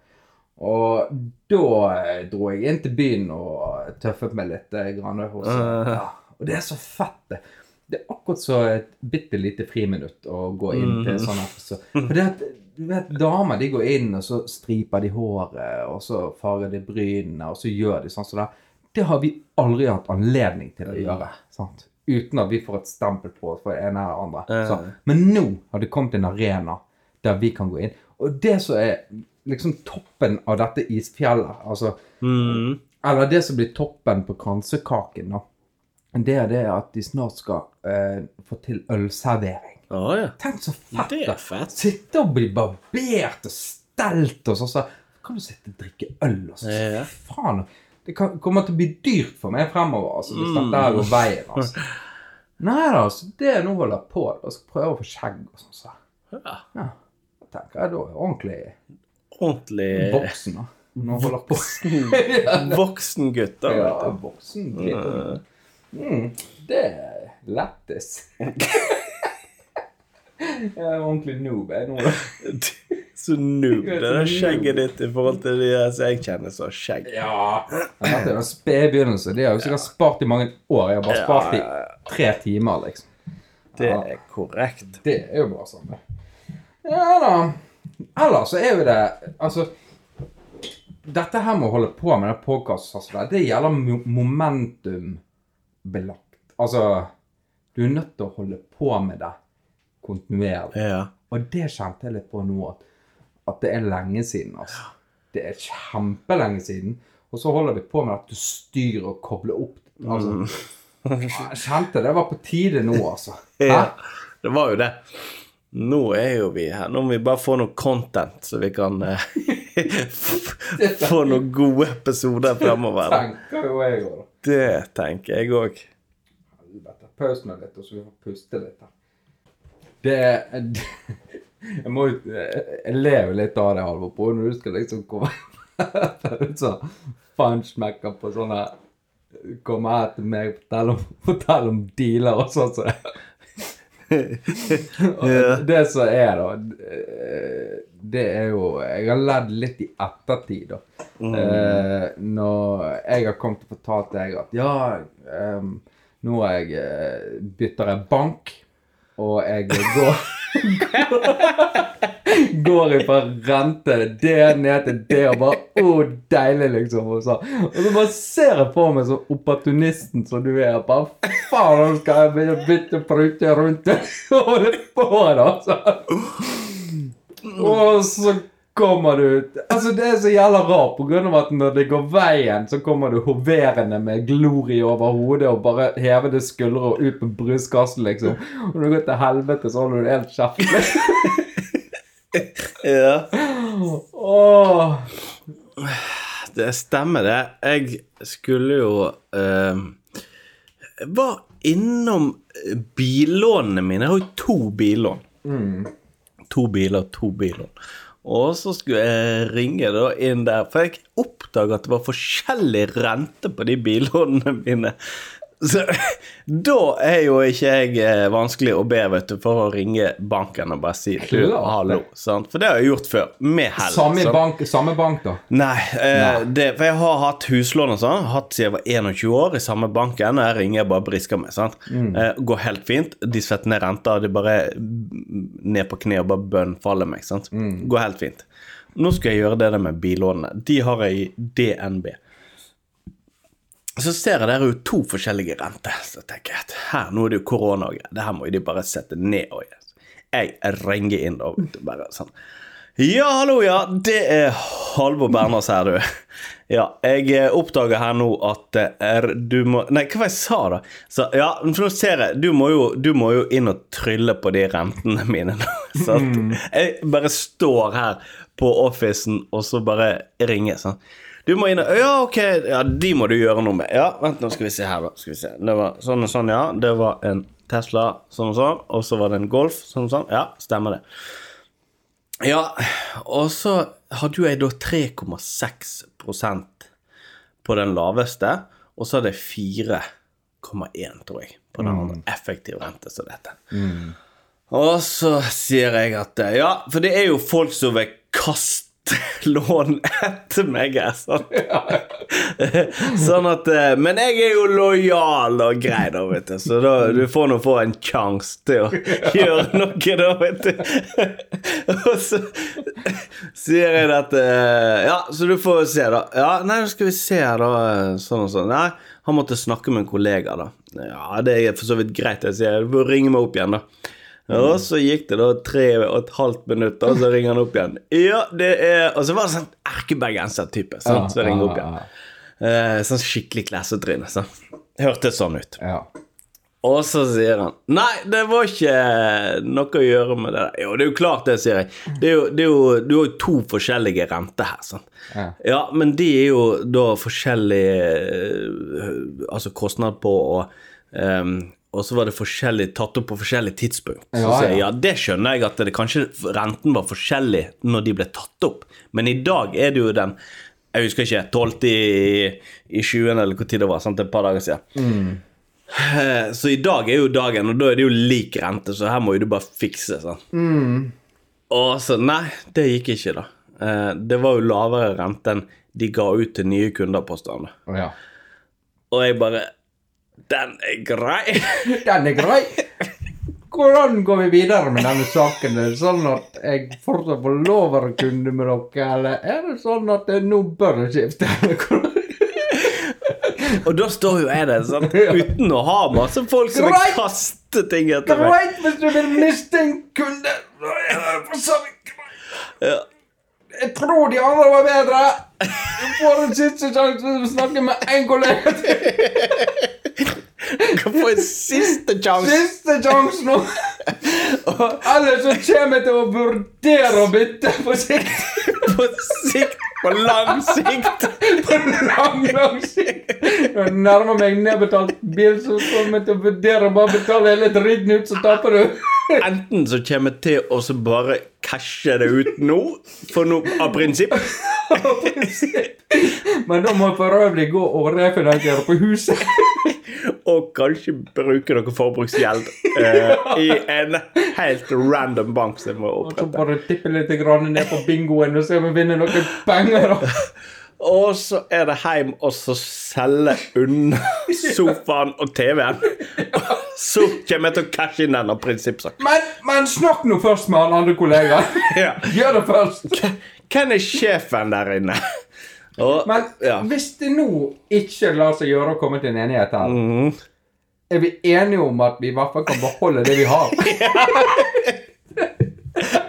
Og da eh, dro jeg inn til byen og tøffet meg litt. eh, Grann, og, *laughs* ja. Og det er så fett, det. Det er akkurat så et bitte lite friminutt å gå inn til sånn her. Så, for det at, du vet, damer de går inn, og så striper de håret, og så farger de brynene, og så gjør de sånn som det. Det har vi aldri hatt anledning til å gjøre. sant? Uten at vi får et stempel på oss for det ene eller andre. Så, men nå har det kommet en arena der vi kan gå inn. Og det som er liksom toppen av dette isfjellet, altså Mm. Eller det som blir toppen på kransekaken, da. Det er det at de snart skal eh, få til ølservering. Oh, ja. Tenk så fett! Det er fett. Sitte og bli barbert og stelt og sånn. Så kan du sitte og drikke øl og så. Ja. ja. faen. Det kan, kommer til å bli dyrt for meg fremover altså, hvis Mm. dette går veien. altså. *laughs* Nei da, altså. Det jeg nå holder på Jeg skal prøve å få skjegg og sånn. Så. Ja. Ja. Da tenker jeg da ordentlig Ordentlig voksen. da. Nå holder på. *laughs* voksen gutt, da. Ja, voksen. dritt. Mm, det er lættis. jeg er ordentlig noob jeg nå. *laughs* Så noob. Det er skjegget ditt i forhold til de som jeg kjenner som skjegg. Ja. det er en sped begynnelse. De har jo sikkert spart i mange år. Jeg har bare spart i tre timer, liksom. Det er korrekt. Det er jo bare sånn, det. Ja da. Ellers så er jo det Altså Dette her med å holde på med den podkasten, altså, det gjelder mo- momentumbelagt. Altså Du er nødt til å holde på med det kontinuerlig. Ja. Og det kjente jeg litt på nå, at, at det er lenge siden. altså. Det er kjempelenge siden. Og så holder vi på med at du styrer og kobler opp. altså. Jeg kjente det var på tide nå, altså. *laughs* Hæ? ja. Det var jo det. Nå er jo vi her. Nå må vi bare få noe content, så vi kan eh, *laughs* få noen gode episoder fremover. Tenker jo jeg òg, da. Det tenker jeg òg. Paus meg litt, og så vi får puste litt her. Det *laughs* Jeg må jo Jeg ler litt av det, Halvor, på når du skal liksom komme *laughs* ut sånn fansmekker på sånne Komme her til meg og fortelle om, om dealer og sånn. Så. *laughs* Det som er, da eh, Det er jo Jeg har ledd litt i ettertid, da. Eh, når jeg har kommet og fortalt deg at ja, um, nå jeg eh, bytter jeg bank, og jeg går *laughs* Går fra rente det ned til det og bare Å, deilig, liksom. Og så, og så bare ser jeg på meg som opportunisten som du er. Bare faen, nå skal jeg begynne å bytte prute rundt. Og holde på, da. Så. Og så kommer du ut Altså, det er så jævla rart, på grunn av at når det går veien, så kommer du hoverende med glorie over hodet og bare hevede skuldre og ut på brystkassen, liksom. Og når du går til helvete, så holder du det helt kjeft. *laughs* Ja. Åh. Det stemmer, det. Jeg skulle jo uh, var innom billånene mine. Jeg har jo to billån. To biler, to billån. Og så skulle jeg ringe da inn der, for jeg oppdaga at det var forskjellig rente på de billånene mine. Så *laughs* da er jo ikke jeg eh, vanskelig å be vet du, for å ringe banken og bare si du, hallo. Sant? For det har jeg gjort før, med hell. Samme bank, samme bank, da. Nei, eh, Det, for jeg har hatt huslån og sånn, hatt siden jeg var 21 år i samme banken, og jeg ringer jeg bare brisker meg. sant? Eh, går helt fint. De setter ned renta, de bare ned på kne og bare bønnfaller meg. sant? Går helt fint. Nå skal jeg gjøre det der med billånene. De har jeg i DNB. Så ser jeg der er jo to forskjellige renter. Så tenker jeg at her, nå er det jo korona og greier. Det her må jo de bare sette ned og. Jeg ringer inn og bare sånn Ja, hallo, ja. Det er Halvor Berners her, du. Ja, jeg eh, oppdager her nå at er du må Nei, hva var det jeg sa, da? Så, ja, for nå ser jeg Du må jo, du må jo inn og trylle på de rentene mine nå. *laughs* Sant? Jeg bare står her på officen og så bare ringer sånn. Du må inn og Ja, ok, ja, de må du gjøre noe med. Ja, vent, nå skal vi se her, da. Skal vi se. Det var sånn og sånn, ja. Det var en Tesla, sånn og sånn. Og så var det en Golf, sånn og sånn. Ja, stemmer det. Ja, og så hadde jo jeg da 3,6% på den laveste, og så hadde jeg 4,1, tror jeg, på den andre effektiv rente som det heter. Og så sier jeg at ja, for det er jo folk som vil kaste *laughs* lån etter meg. Sånn. sånn at eh, Men jeg er jo lojal og grei, da, vet du. Så da, du får nå få en sjanse til å *laughs* gjøre noe, da, vet du. *laughs* Og så sier jeg at eh, Ja, så du får se, da. Ja, nei, skal vi se da. Sånn og sånn. Nei, han måtte snakke med en kollega, da. Ja, det er for så vidt greit, jeg sier. Du får ringe meg opp igjen, da. Og så gikk det da tre og et halvt minutt, og så ringer han opp igjen. Ja, det er Og så var det sånn erkebergenser-type så som ringer opp igjen. Eh, sånn skikkelig klassetryne. Så. Hørtes sånn ut. Ja. Og så sier han Nei, det var ikke noe å gjøre med det der. Jo, det er jo klart det, sier jeg. Det er jo, det er jo, du har jo to forskjellige renter her. sant? Ja. Ja, men de er jo da forskjellig eh, Altså kostnad på å ehm, og så var det forskjellig tatt opp på forskjellige tidspunkt. Så Ja, jeg ja. det skjønner jeg at det kanskje renten var forskjellig når de ble tatt opp, men i dag er det jo den Jeg husker ikke, 12. i, i 20. eller hvor tid det var, sant, et par dager siden. Mm. Så i dag er jo dagen, og da er det jo lik rente, så her må jo du bare fikse. sant? Og så Nei, det gikk ikke, da. Eh, Det var jo lavere rente enn de ga ut til nye kunder på Stranda. ja. Og jeg bare Den er grei! *laughs* Den er grei. Hvordan går vi videre med denne saken? Er det sånn at jeg fortsatt får lov å være kunde med dere, eller er det sånn at jeg nå bør jeg skifte? Og da står jo jeg der sånn uten å ha masse folk som vil kaste ting etter meg. Greit hvis du vil miste en kunde. Ja. Jeg tror de andre var bedre. Du får en siste sjanse til å snakke med en kollega til. *laughs* Kan få en siste sjanse. Siste sjanse nå. *laughs* Ellers så kommer jeg til å vurdere å bytte på sikt. *laughs* På sikt, på lang sikt. På lang, lang sikt. Når jeg nærmer meg nedbetalt bil, så kommer jeg til å vurdere å bare betale hele dritten ut, så taper du. Enten så kommer jeg til å bare cashe det ut nå, for nå av prinsipp. *laughs* Men da må for øvrig gå og refinansiere på huset. *laughs* Og kanskje bruke noe forbruksgjeld uh, i en helt random bank som må opprette. Og så bare tippe litt ned på bingoen og se om jeg vinner noen penger. da. *laughs* Og så er det hjem og så selge unna sofaen og TV-en. Så kommer jeg til å cashe inn den av prinsipp. Men, men snakk nå først med alle andre kollegaen. *laughs* Ja. Gjør det først. Hvem er sjefen der inne? Og, Men ja. hvis det nå ikke lar seg gjøre å komme til en enighet her, mm. er vi enige om at vi i hvert fall kan beholde det vi har? *laughs*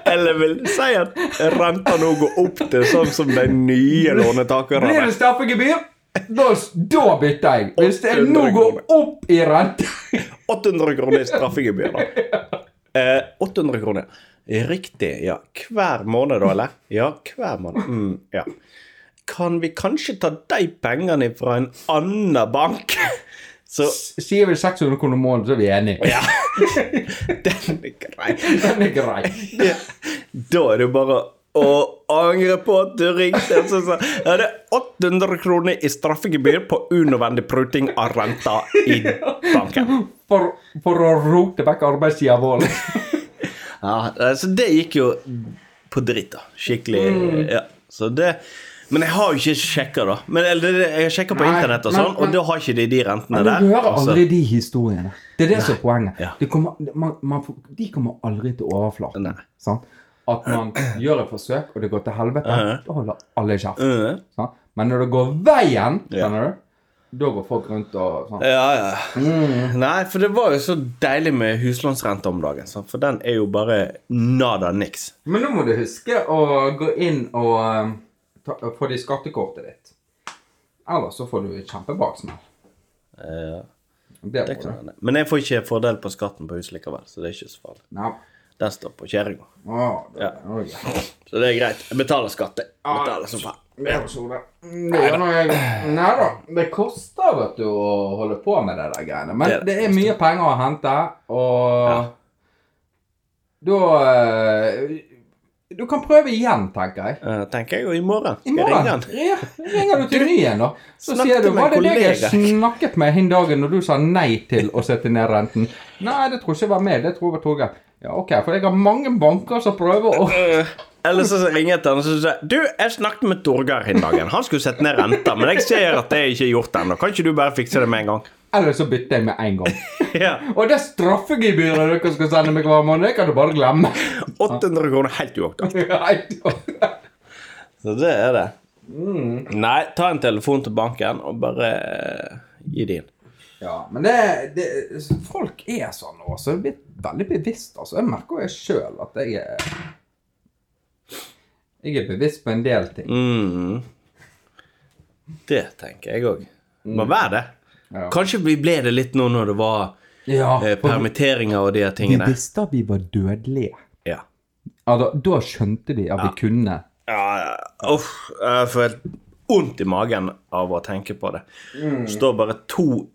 Eller vil si at renta nå går opp til sånn som de nye Blir det straffegebyr? Da, da bytter jeg. Hvis det nå går opp i rente *laughs* 800 kroner i straffegebyr, da. Eh, 800 kroner. Riktig, ja. Hver måned, da, eller? Ja, hver måned. Mm, ja. Kan vi kanskje ta de pengene fra en annen bank? Så Sier vi 600 kroner måneden, så er vi enige. Ja. *laughs* Den er grei. Den er grei. Da er det jo bare å angre på at du ringte. Så sa ja, det er 800 kroner i straffegebyr på unødvendig pruting av renta i *laughs* banken. For, for å rote vekk arbeidstida vår. *laughs* Ja, så det gikk jo på dritt, da. Skikkelig. Mm. Ja. Så det Men jeg har jo ikke sjekka, da. Men eller, jeg sjekka på Nei, internett, og men- sånn, og da har ikke de de rentene Men der. du hører altså. aldri de historiene. Det er det som er poenget. Ja. De, kommer, man, man, de kommer aldri til overflaten. Sant? At man gjør et forsøk, og det går til helvete, da holder alle kjeft. Sant? Men når det går veien, skjønner du, da går folk rundt og sånn. Ja, ja. Mm. Nei, for det var jo så deilig med huslånsrente om dagen. Så, For den er jo bare nada niks. Men nå må du huske å gå inn og um, de få det i skattekortet ditt. Eller så får du kjempebaksmell. Ja, Det det kan hende. Men jeg får ikke fordel på skatten på hus likevel, så det er ikke så farlig. Nei. Den står på kjerringa. Ah, Ja. Så det er greit. Jeg betaler skatt, jeg. Betaler som faen. Er. Nei da. Det koster, vet du, å holde på med det der greiene. Men Det- det er mye penger å hente, og Ja. da eh, Du kan prøve igjen, tenker jeg. Uh, tenker jeg jo i morgen. I morgen ja, ringer du til ny igjen, da. Så sier du Var det deg jeg snakket med hin dagen når du sa nei til å sette ned renten? Nei, det tror ikke jeg var med. Det tror jeg var Torgeir. Ja, OK, for jeg har mange banker som prøver å Eh, Eller så ringer jeg til han og sier Du, jeg snakket med Torgeir hin dagen. Han skulle sette ned renta, men jeg ser at det er ikke gjort ennå. Kan ikke du bare fikse det med en gang? Eller så bytter jeg med en gang. *laughs* Ja. Og det straffegebyret dere skal sende meg hver måned, kan du bare glemme. *laughs* 800 kroner *laughs* helt uaktuelt. Så det er det. Nei, ta en telefon til banken og bare eh, gi det inn. ja, men det, det Folk er sånn nå, så det blitt veldig bevisst. altså. Jeg merker jo jeg sjøl at jeg er Jeg er bevisst på en del ting. Mm. Det tenker jeg òg. Må være det. Ja. Kanskje vi ble det litt nå når det var Ja, eh, permitteringer og de her vi De visste at vi var dødelige. Ja. Altså, da, skjønte de at vi kunne. Ja, uff, jeg får helt vondt i magen av å tenke på det. Står bare to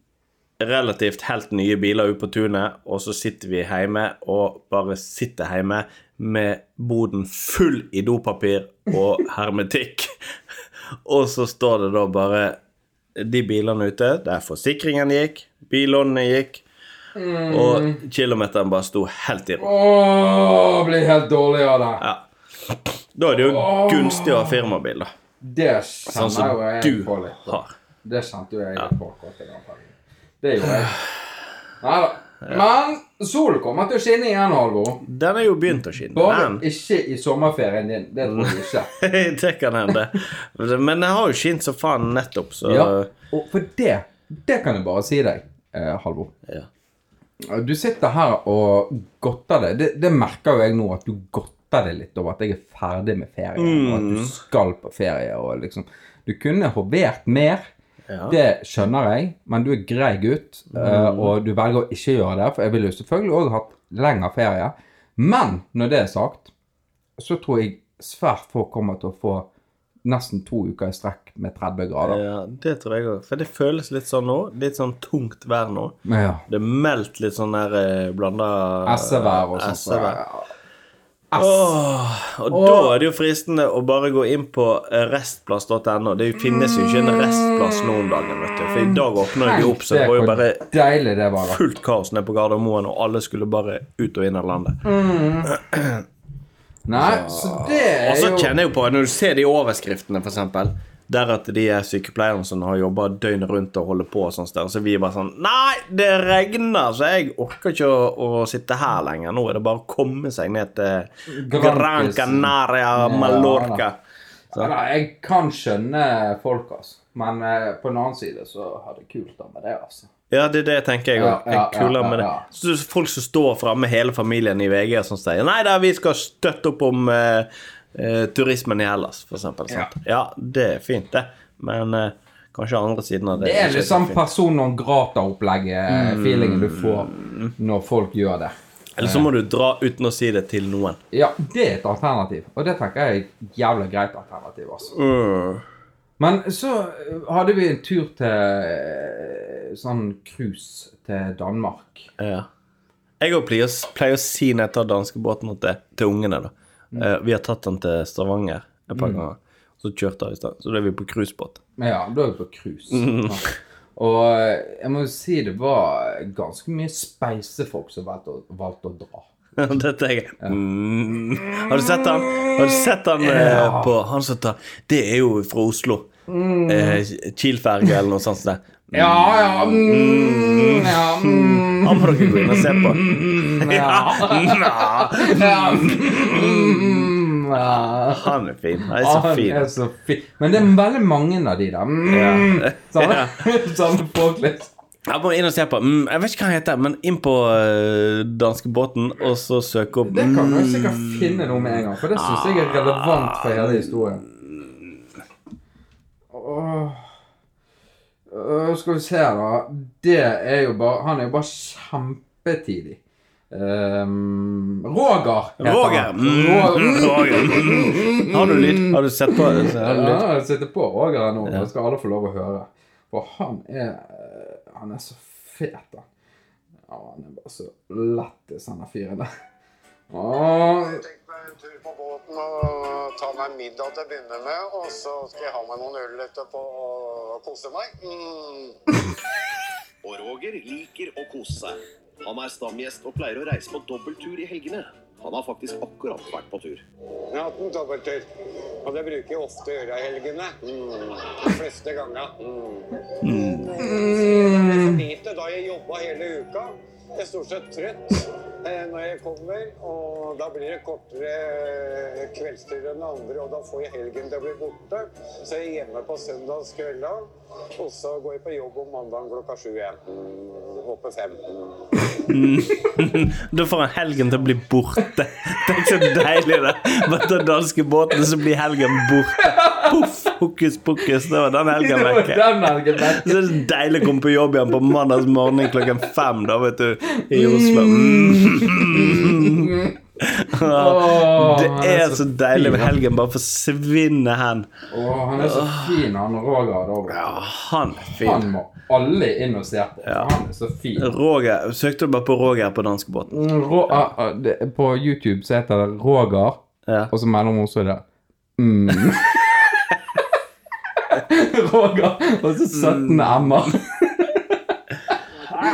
relativt helt nye biler ute på tunet, og så sitter vi hjemme og bare sitter hjemme med boden full i dopapir og hermetikk. *laughs* og så står det da bare de bilene ute der forsikringen gikk, billånene gikk, og kilometeren bare sto helt i ro. Åh, blir helt dårlig av det. Ja. Da er det jo gunstig å ha firmabil, da. Det Sånn som jeg du på litt. har. Det kjente jo jeg ja. på. akkurat i den perioden. Det gjorde jeg. Nei da. Men solen kommer til å skinne igjen, Halvor. Den er jo begynt å skinne. Bare Men ikke i sommerferien din. Det tror jeg ikke. *laughs* det kan hende. Men den har jo skint som faen nettopp, så Ja, og for det, det kan jeg bare si deg, eh, Halvor. Ja. Du sitter her og godter deg. det. Det merker jo jeg nå, at du godter deg litt over at jeg er ferdig med ferie. Og at Mm. du skal på ferie og liksom Du kunne hovert mer. Ja. Det skjønner jeg, men du er grei gutt, eh, Mm. og du velger å ikke gjøre det. For jeg ville jo selvfølgelig òg hatt lengre ferie. Men når det er sagt, så tror jeg svært få kommer til å få nesten to uker i strekk med 30 grader. ja, det tror jeg òg. For det føles litt sånn nå. Litt sånn tungt vær nå. Ja. Det er meldt litt sånn der eh, blanda Essevær og sånt. Essevær. Åh, og da er det jo fristende å bare gå inn på eh, restplass.no. Det finnes jo ikke en restplass nå om dagen, vet du. For i dag åpner de opp, så det var jo bare deilig det var. fullt kaos nede på Gardermoen, og alle skulle bare ut og inn av landet. *clears throat* Nei, så det Og er så kjenner jeg jo på, når du ser de overskriftene, for eksempel, der at de er sykepleierne som har jobba døgnet rundt og holder på og sånn, der, så vi er bare sånn Nei, det regner, så jeg orker ikke å, å sitte her lenger. Nå er det bare å komme seg ned til Gran Canaria, Mallorca. Ja, da, jeg kan skjønne folk, altså. Men eh, på den annen side så har det kult da med det, altså. Ja, det er det tenker jeg òg. Ja, ja, ja, ja, ja. Folk som står framme, hele familien i VG, som sier Nei da, vi skal støtte opp om eh, eh, turismen i Hellas, for eksempel. Ja. Ja. det er fint, det. Men eh, kanskje andre siden av det Det er liksom personen fint. person non grata-opplegget-feelingen du får når folk gjør det. Eller så må du dra uten å si det til noen. Ja, det er et alternativ. Og det tenker jeg er et jævlig greit alternativ, altså. Mm. Men så eh, hadde vi en tur til eh, sånn cruise til Danmark. Ja. Jeg òg pleier, pleier å si når jeg tar danskebåten til, til ungene, da. Eh, vi har tatt den til Stavanger et par ganger. Så kjørte vi i sted. Så da er vi på cruisebåt. Ja, da er vi på cruise. Ja. Og eh, jeg må jo si det var ganske mye speisefolk som valgte å, valgte å dra. *laughs* Dette er jeg. Mm. Har du sett han? Har du sett han eh, på Han som tar Det er jo fra Oslo. Eh, Kiel-ferge eller noe sånt. Ja, ja, mm, ja, mm, Han må dere gå inn og se på. ja, ja, *laughs* mm, ja. Han er fin. Han er så Han fin. er så fin. Men det er veldig mange av de der. Mm, Ja. *laughs* Samme, *laughs* samme litt. Jeg må inn og se på mm, Jeg vet ikke hva han heter, men inn på uh, danskebåten og så søke opp Det kan du mm, sikkert finne noe med en gang, for det syns jeg er relevant for hele historien. Åh. Øh, skal vi se, da. Det er jo bare Han er jo bare kjempetidig. Um, Roger heter Roger. han. Roger. Roger. Har du lyd? Har du sett på? det? Ja, jeg sitter på Roger nå. Det skal alle få lov å høre. For han er Han er så fet, da. Ja, han er bare så lættis, han der fyren der. Meg en tur på båten og ta meg middag til å begynne med, og så skal jeg ha meg noen øl etterpå og kose meg. Mm. *laughs* Og Roger liker å kose seg. Han er stamgjest og pleier å reise på dobbelttur i helgene. Han har faktisk akkurat vært på tur. Jeg har hatt en dobbelttur, og det bruker jeg ofte å gjøre i helgene. Mm. De fleste ganger. Mm. Mm. Lite da jeg jobba hele uka. Jeg er stort sett trøtt når jeg kommer, og da blir det kortere kveldstid enn andre, og da får jeg helgen til å bli borte. Så jeg er hjemme på søndagskvelda, og så går jeg på jobb om mandagen klokka sju igjen. Håper fem. *laughs* Da får han helgen til å bli borte. *laughs* Tenk så deilig det. Bare ta danskebåten, så blir helgen borte. Poff, hokus pokus. Det var den *laughs* helgen det vekke. *laughs* Så er så deilig å komme på jobb igjen på mandags morgen klokken fem, da, vet du, i Oslo. Mm. *laughs* Oh, Det er, er så deilig fin, med helgen bare forsvinne hen. Åh, han er så fin, han Roger. Da. Ja, han er fin. Han må alle inn og se på. Ja. Han er så fin. Roger, Søkte du bare på Roger på danskebåten? Ro ja. uh, uh, det, på YouTube så heter det Roger, Ja. og så mellom oss er det mm. *laughs* Roger, og så 17 m-er. Nei,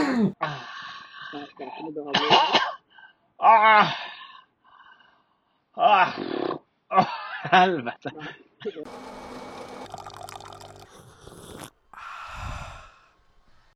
det er ikke noe behagelig. Ah! Ah! Åh, helvete.